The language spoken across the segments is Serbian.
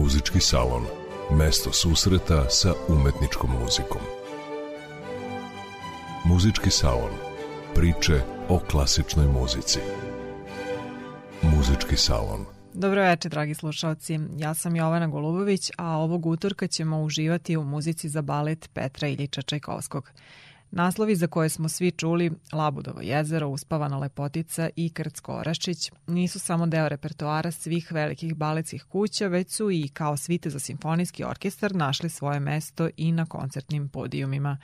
Muzički salon. Mesto susreta sa umetničkom muzikom. Muzički salon. Priče o klasičnoj muzici. Muzički salon. Dobro večer, dragi slušalci. Ja sam Jovana Golubović, a ovog utorka ćemo uživati u muzici za balet Petra Iljiča Čajkovskog. Naslovi za koje smo svi čuli, Labudovo jezero, Uspavana lepotica i Krcko Oraščić, nisu samo deo repertoara svih velikih baletskih kuća, već su i kao svite za simfonijski orkestar našli svoje mesto i na koncertnim podijumima.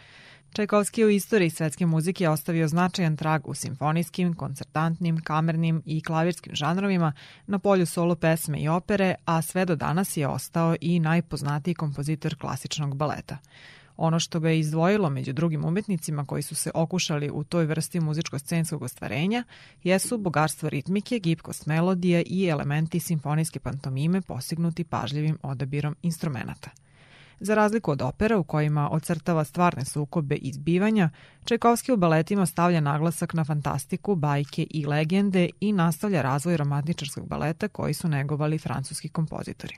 Čajkovski u istoriji svetske muzike ostavio značajan trag u simfonijskim, koncertantnim, kamernim i klavirskim žanrovima na polju solo pesme i opere, a sve do danas je ostao i najpoznatiji kompozitor klasičnog baleta. Ono što ga je izdvojilo među drugim umetnicima koji su se okušali u toj vrsti muzičko-scenskog ostvarenja jesu bogatstvo ritmike, gipkost melodije i elementi simfonijske pantomime postignuti pažljivim odabirom instrumenta. Za razliku od opera u kojima ocrtava stvarne sukobe i zbivanja, Čajkovski u baletima stavlja naglasak na fantastiku, bajke i legende i nastavlja razvoj romantičarskog baleta koji su negovali francuski kompozitori.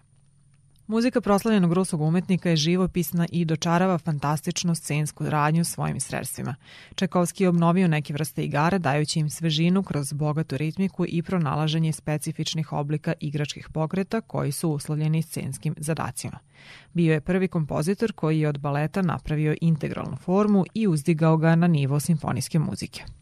Muzika proslavljenog ruskog umetnika je živopisna i dočarava fantastičnu scensku radnju svojim sredstvima. Čekovski je obnovio neke vrste igara dajući im svežinu kroz bogatu ritmiku i pronalaženje specifičnih oblika igračkih pokreta koji su uslovljeni scenskim zadacima. Bio je prvi kompozitor koji je od baleta napravio integralnu formu i uzdigao ga na nivo simfonijske muzike.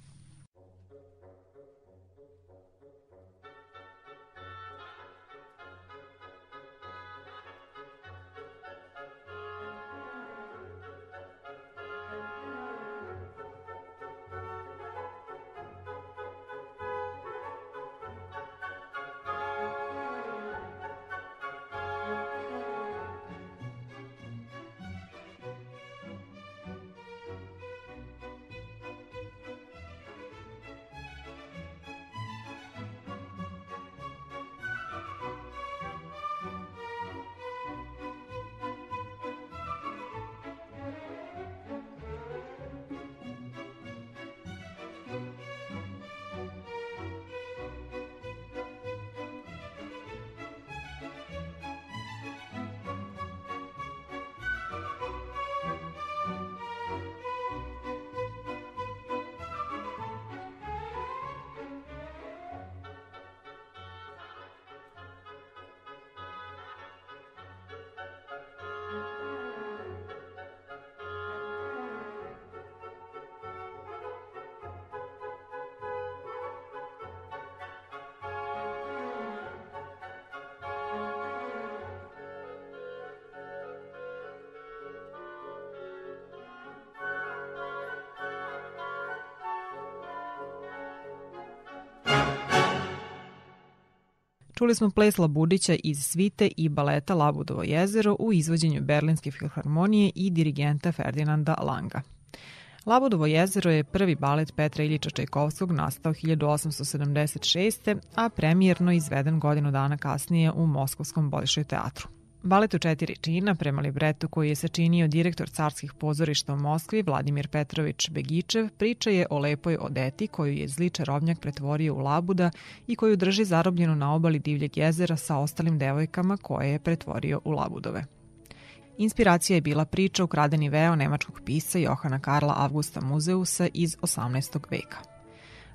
Čuli smo ples Labudića iz svite i baleta Labudovo jezero u izvođenju Berlinske filharmonije i dirigenta Ferdinanda Langa. Labudovo jezero je prvi balet Petra Ilića Čajkovskog nastao 1876. a premijerno izveden godinu dana kasnije u Moskovskom Bolšoj teatru. Balet u četiri čina, prema libretu koji je sačinio direktor carskih pozorišta u Moskvi Vladimir Petrović Begičev, priča je o lepoj odeti koju je zli čarovnjak pretvorio u labuda i koju drži zarobljenu na obali divljeg jezera sa ostalim devojkama koje je pretvorio u labudove. Inspiracija je bila priča Ukradeni veo nemačkog pisa Johana Karla Augusta Muzeusa iz 18. veka.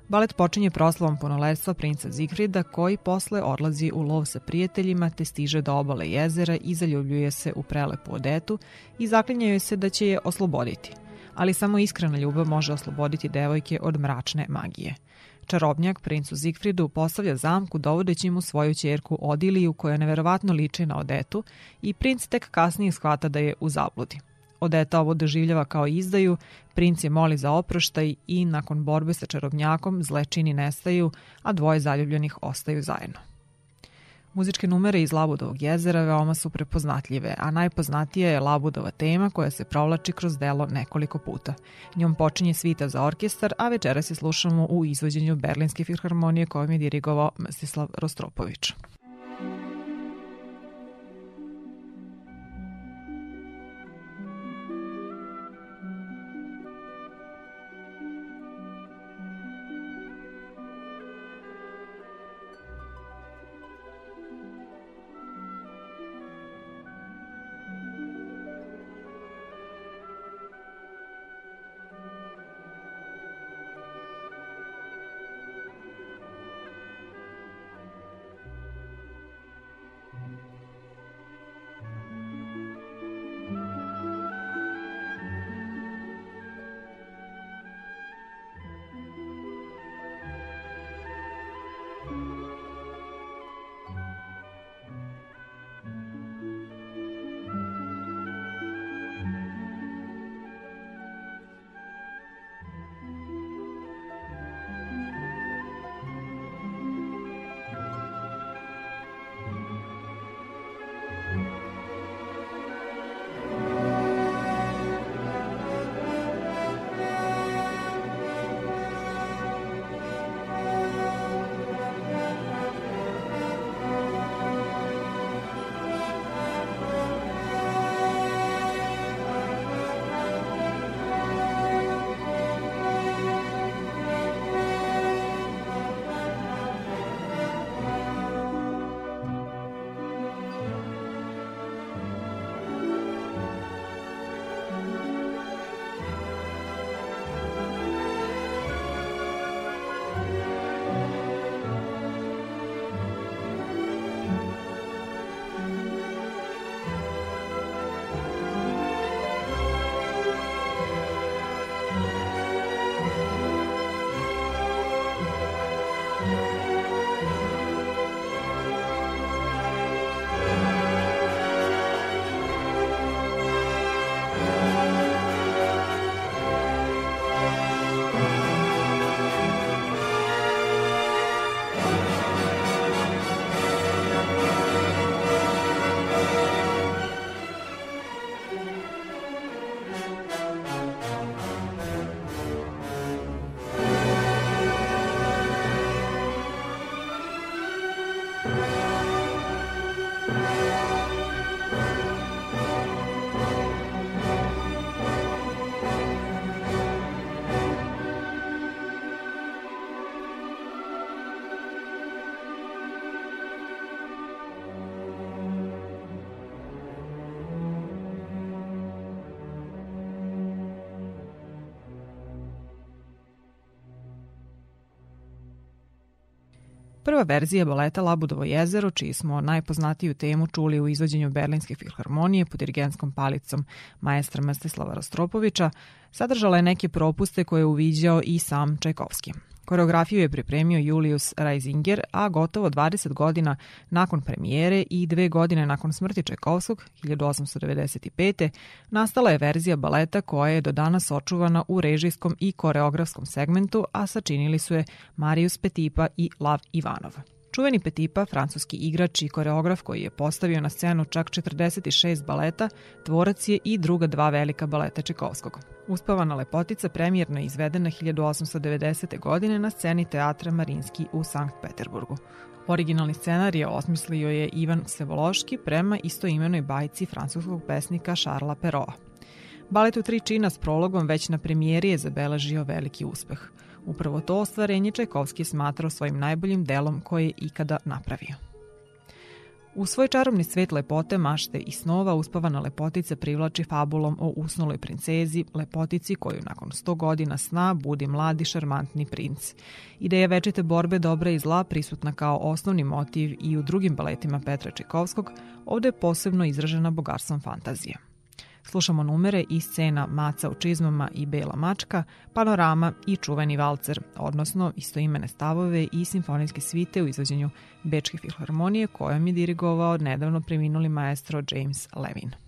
Balet počinje proslavom punoletstva princa Zigfrida koji posle odlazi u lov sa prijateljima te stiže do obale jezera i zaljubljuje se u prelepu odetu i zaklinjaju se da će je osloboditi. Ali samo iskrena ljubav može osloboditi devojke od mračne magije. Čarobnjak princu Zigfridu postavlja zamku dovodeći mu svoju čerku Odiliju koja neverovatno liči na Odetu i princ tek kasnije shvata da je u zabludi. Odeta ovo doživljava kao izdaju, princ je moli za oproštaj i nakon borbe sa čarobnjakom zlečini nestaju, a dvoje zaljubljenih ostaju zajedno. Muzičke numere iz Labudovog jezera veoma su prepoznatljive, a najpoznatija je Labudova tema koja se provlači kroz delo nekoliko puta. Njom počinje svita za orkestar, a večeras je slušamo u izvođenju Berlinske filharmonije kojom je dirigovao Mstislav Rostropović. Prva verzija baleta Labudovo jezero, čiji smo najpoznatiju temu čuli u izvođenju Berlinske filharmonije pod dirigenskom palicom maestra Mstislava Rostropovića, sadržala je neke propuste koje je uviđao i sam Čajkovski. Koreografiju je pripremio Julius Reisinger, a gotovo 20 godina nakon premijere i dve godine nakon smrti Čajkovskog, 1895. nastala je verzija baleta koja je do danas očuvana u režijskom i koreografskom segmentu, a sačinili su je Marius Petipa i Lav Ivanov. Čuveni Petipa, francuski igrač i koreograf koji je postavio na scenu čak 46 baleta, tvorac je i druga dva velika baleta Čekovskog. Uspavana lepotica premijerno je izvedena 1890. godine na sceni teatra Marinski u Sankt Peterburgu. Originalni scenarij osmislio je Ivan Sevološki prema istoimenoj bajci francuskog pesnika Šarla Perroa. Balet u tri čina s prologom već na premijeri je zabeležio veliki uspeh – Upravo to ostvarenje Čajkovski smatrao svojim najboljim delom koje je ikada napravio. U svoj čarobni svet lepote, mašte i snova uspavana lepotica privlači fabulom o usnuloj princezi, lepotici koju nakon 100 godina sna budi mladi šarmantni princ. Ideja večite borbe dobra i zla prisutna kao osnovni motiv i u drugim baletima Petra Čajkovskog, ovde je posebno izražena bogarstvom fantazije. Slušamo numere i scena Maca u čizmama i Bela mačka, panorama i čuveni valcer, odnosno istoimene stavove i simfonijske svite u izvođenju Bečke filharmonije kojom je dirigovao nedavno preminuli maestro James Levin.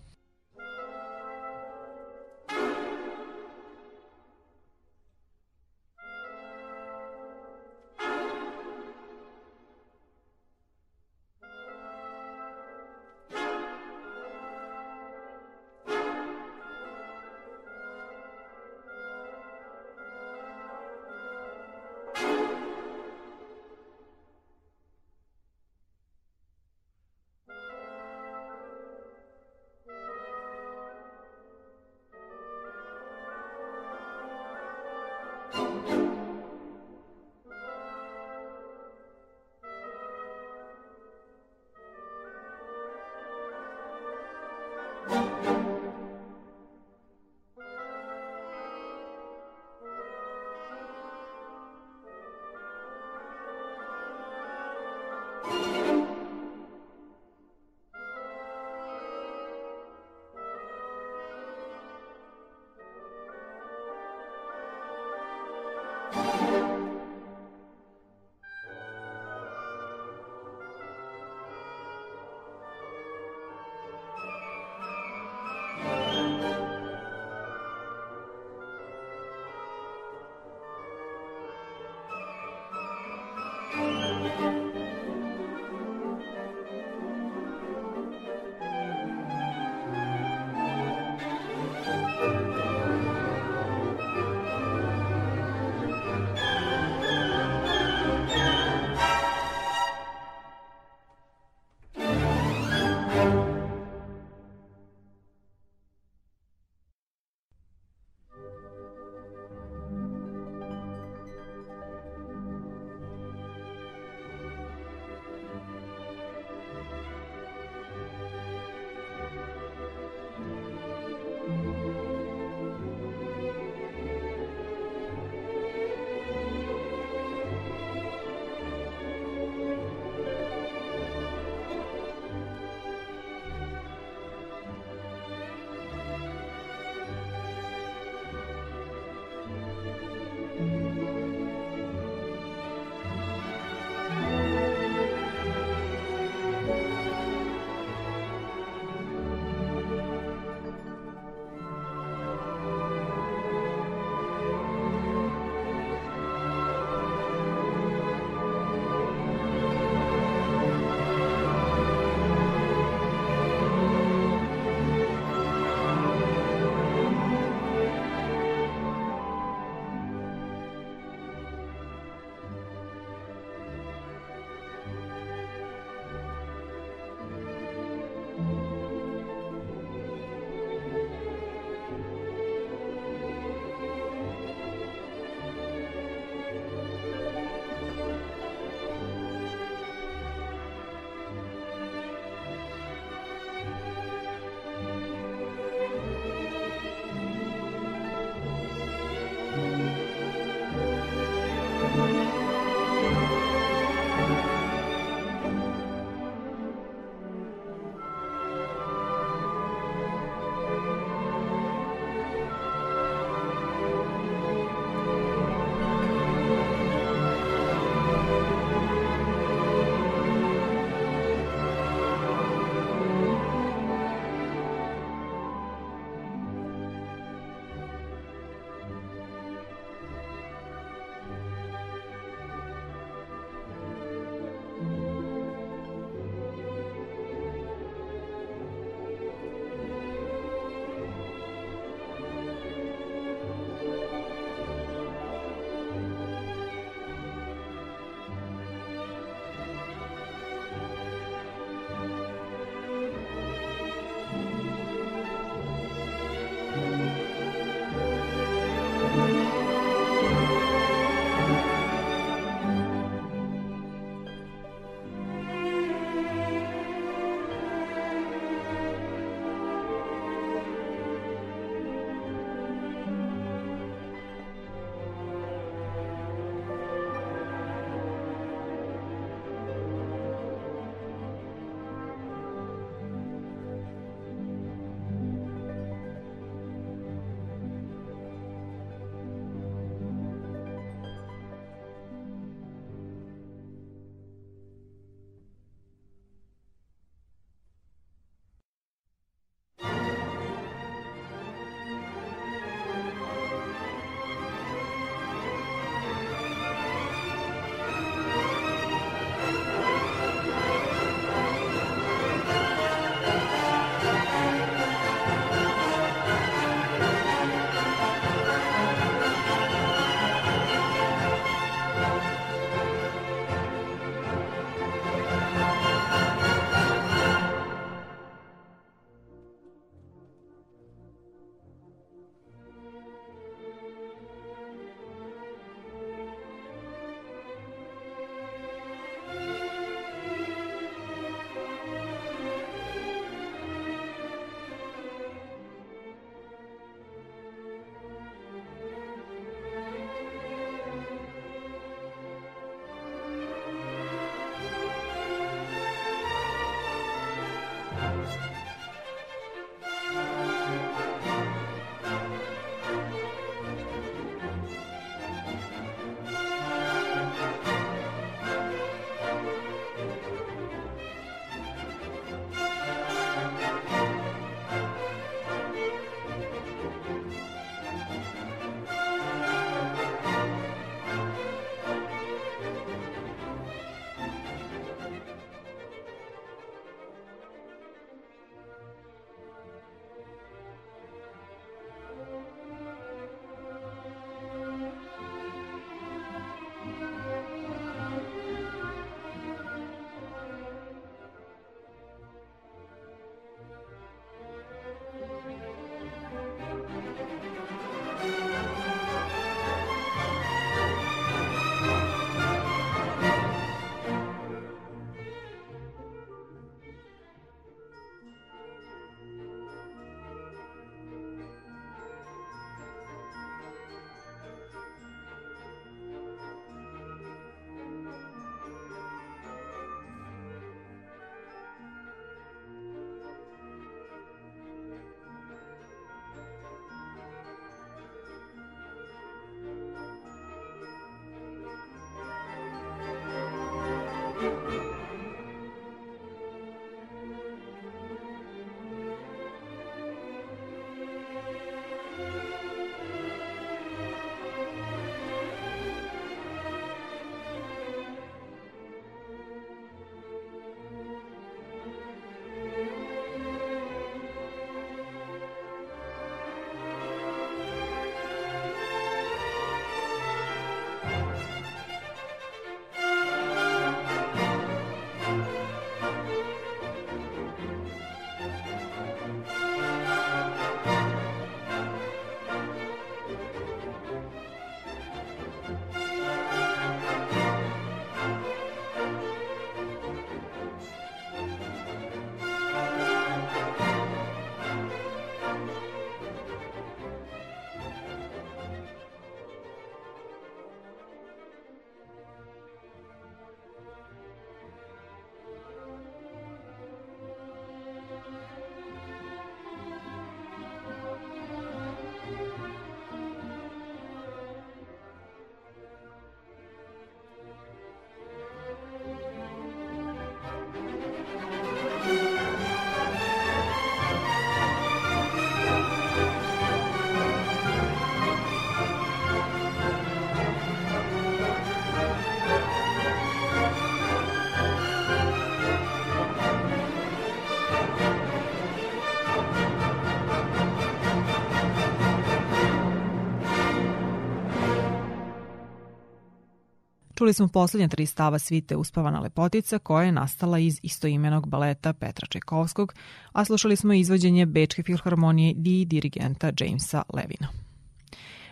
Čuli smo poslednja tri stava svite Uspavana lepotica koja je nastala iz istoimenog baleta Petra Čajkovskog, a slušali smo izvođenje Bečke filharmonije i dirigenta Jamesa Levina.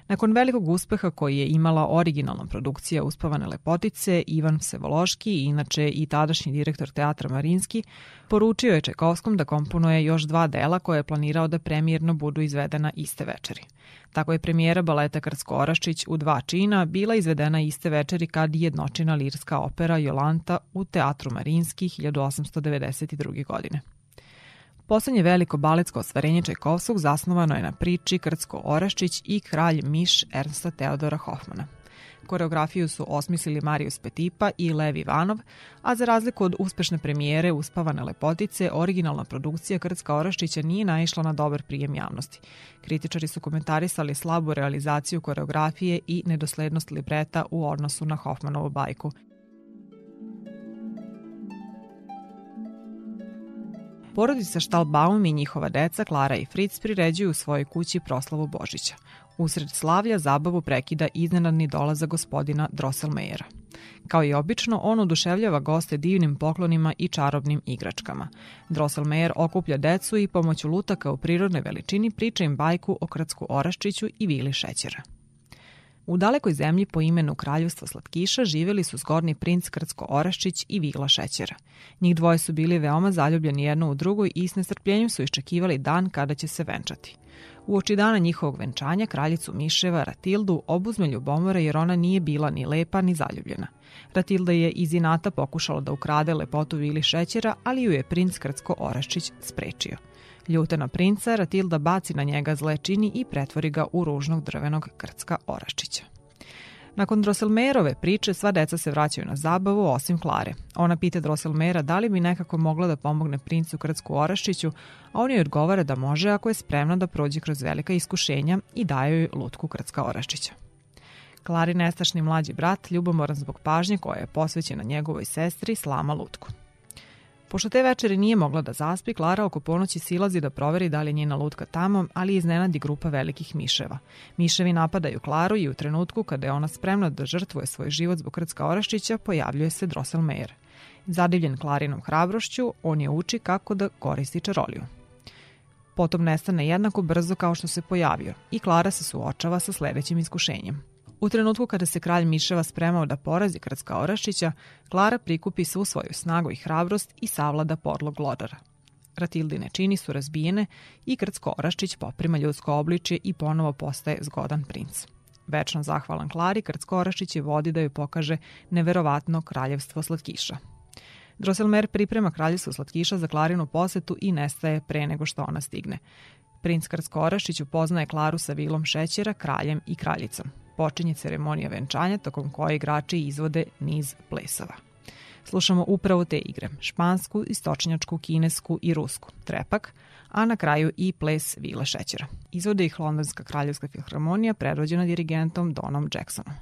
Nakon velikog uspeha koji je imala originalna produkcija Uspavane lepotice, Ivan Vsevološki, inače i tadašnji direktor teatra Marinski, poručio je Čekovskom da komponuje još dva dela koje je planirao da premijerno budu izvedena iste večeri. Tako je premijera baleta Krsko Oraščić u dva čina bila izvedena iste večeri kad jednočina lirska opera Jolanta u Teatru Marinski 1892. godine. Poslednje veliko baletsko ostvarenje Čajkovskog zasnovano je na priči Krcko Oraščić i kralj Miš Ernsta Teodora Hoffmana. Koreografiju su osmislili Marius Petipa i Lev Ivanov, a za razliku od uspešne premijere Uspavane lepotice, originalna produkcija Krcka Oraščića nije naišla na dobar prijem javnosti. Kritičari su komentarisali slabu realizaciju koreografije i nedoslednost libreta u odnosu na Hoffmanovu bajku – Porodica Štalbaum i njihova deca, Klara i Fritz, priređuju u svojoj kući proslavu Božića. Usred slavlja zabavu prekida iznenadni dolaza gospodina Drosselmejera. Kao i obično, on oduševljava goste divnim poklonima i čarobnim igračkama. Drosselmejer okuplja decu i pomoću lutaka u prirodnoj veličini priča im bajku o Krtsku Oraščiću i Vili Šećera. U dalekoj zemlji po imenu Kraljevstvo Slatkiša živeli su zgorni princ Krcko Oraščić i Vila Šećera. Njih dvoje su bili veoma zaljubljeni jedno u drugoj i s nestrpljenjem su iščekivali dan kada će se venčati. U oči dana njihovog venčanja kraljicu Miševa Ratildu obuzme ljubomora jer ona nije bila ni lepa ni zaljubljena. Ratilda je iz inata pokušala da ukrade lepotu Vili Šećera, ali ju je princ Krcko Oraščić sprečio – Ljuta na princa, Ratilda baci na njega zle čini i pretvori ga u ružnog drvenog krcka Oraščića. Nakon Drosselmerove priče sva deca se vraćaju na zabavu osim Klare. Ona pita Drosselmera da li bi nekako mogla da pomogne princu Krcku Oraščiću, a on joj odgovara da može ako je spremna da prođe kroz velika iskušenja i daje joj lutku Krcka Oraščića. Klari nestašni mlađi brat, ljubomoran zbog pažnje koja je posvećena njegovoj sestri, slama lutku. Pošto te večeri nije mogla da zaspi, Klara oko ponoći silazi da proveri da li je njena lutka tamo, ali iznenadi grupa velikih miševa. Miševi napadaju Klaru i u trenutku kada je ona spremna da žrtvuje svoj život zbog Krcka Oraščića, pojavljuje se Drosselmeyer. Zadivljen Klarinom hrabrošću, on je uči kako da koristi čaroliju. Potom nestane jednako brzo kao što se pojavio i Klara se suočava sa sledećim iskušenjem. U trenutku kada se kralj Miševa spremao da porazi Krcka Orašića, Klara prikupi svu svoju snagu i hrabrost i savlada podlog glodara. Ratildine čini su razbijene i Krcko Oraščić poprima ljudsko obličje i ponovo postaje zgodan princ. Večno zahvalan Klari, Krcko Oraščić je vodi da joj pokaže neverovatno kraljevstvo slatkiša. Drosselmer priprema kraljevstvo slatkiša za Klarinu posetu i nestaje pre nego što ona stigne. Princ Krcko Oraščić upoznaje Klaru sa vilom šećera, kraljem i kraljicom počinje ceremonija venčanja tokom koje igrači izvode niz plesova. Slušamo upravo te igre, špansku, istočnjačku, kinesku i rusku, trepak, a na kraju i ples Vila šećera. Izvode ih Londonska kraljevska filharmonija predvođena dirigentom Donom Jacksonom.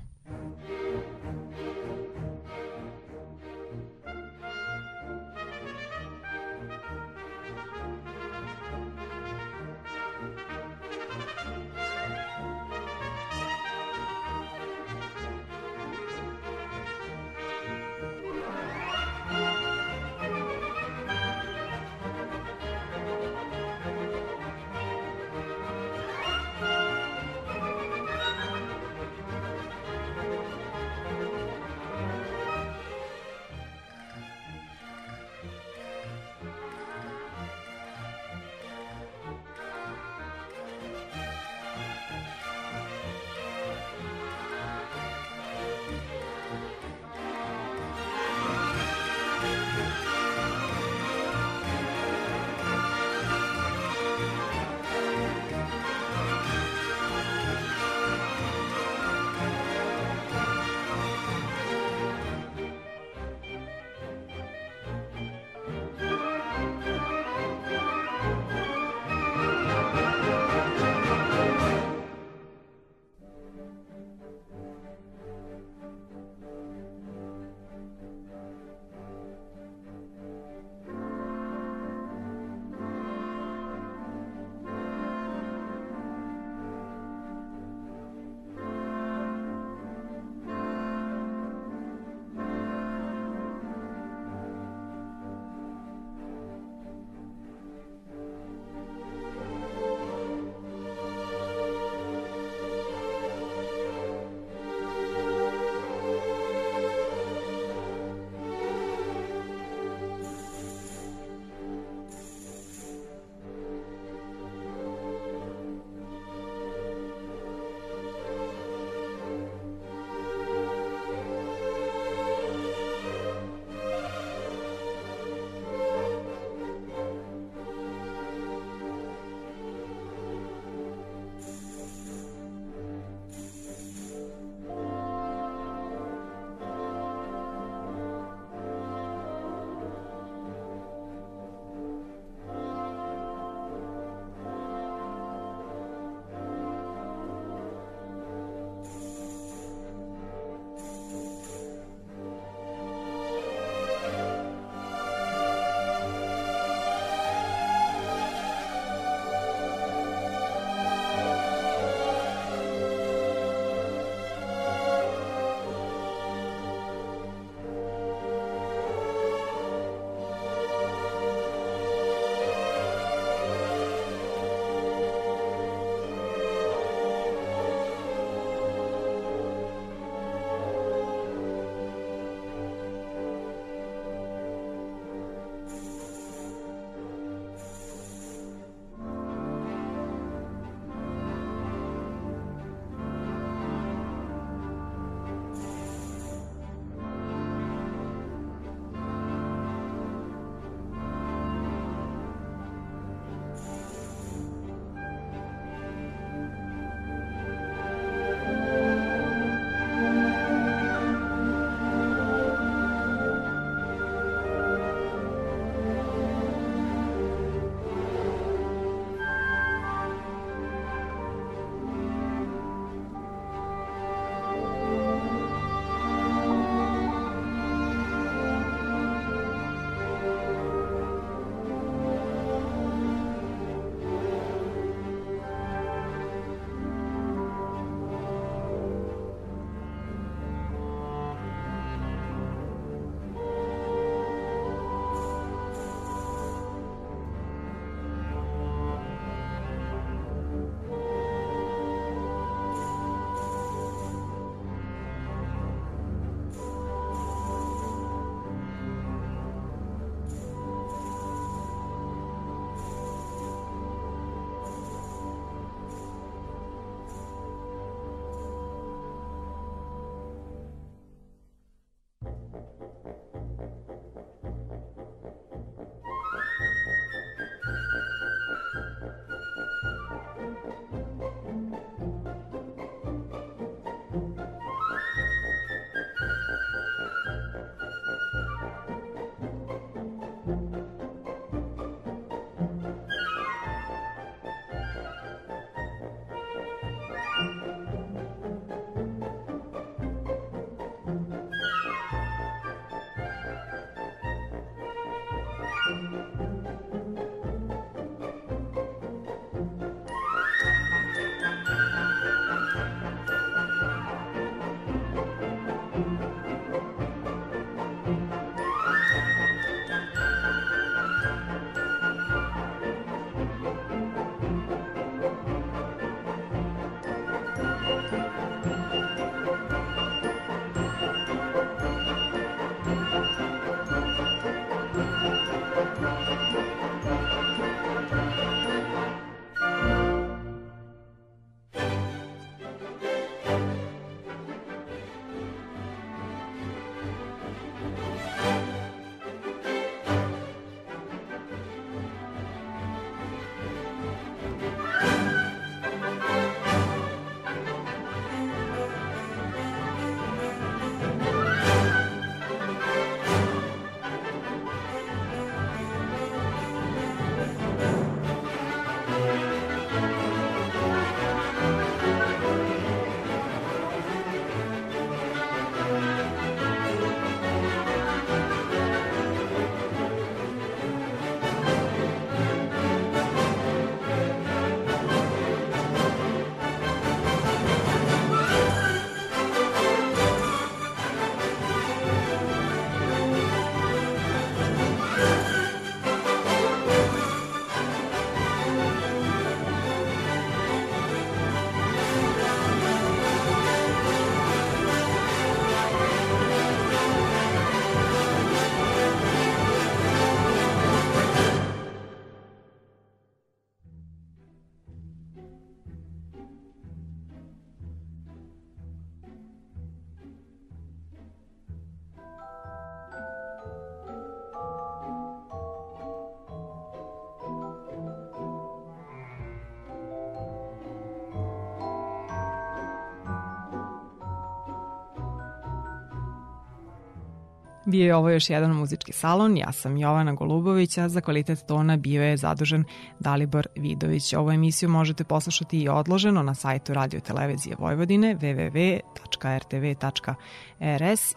Bio je ovo još jedan muzički salon, ja sam Jovana Golubović, a za kvalitet tona bio je zadužen Dalibor Vidović. Ovu emisiju možete poslušati i odloženo na sajtu Radio Televizije Vojvodine www.rtv.rs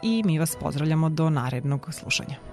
i mi vas pozdravljamo do narednog slušanja.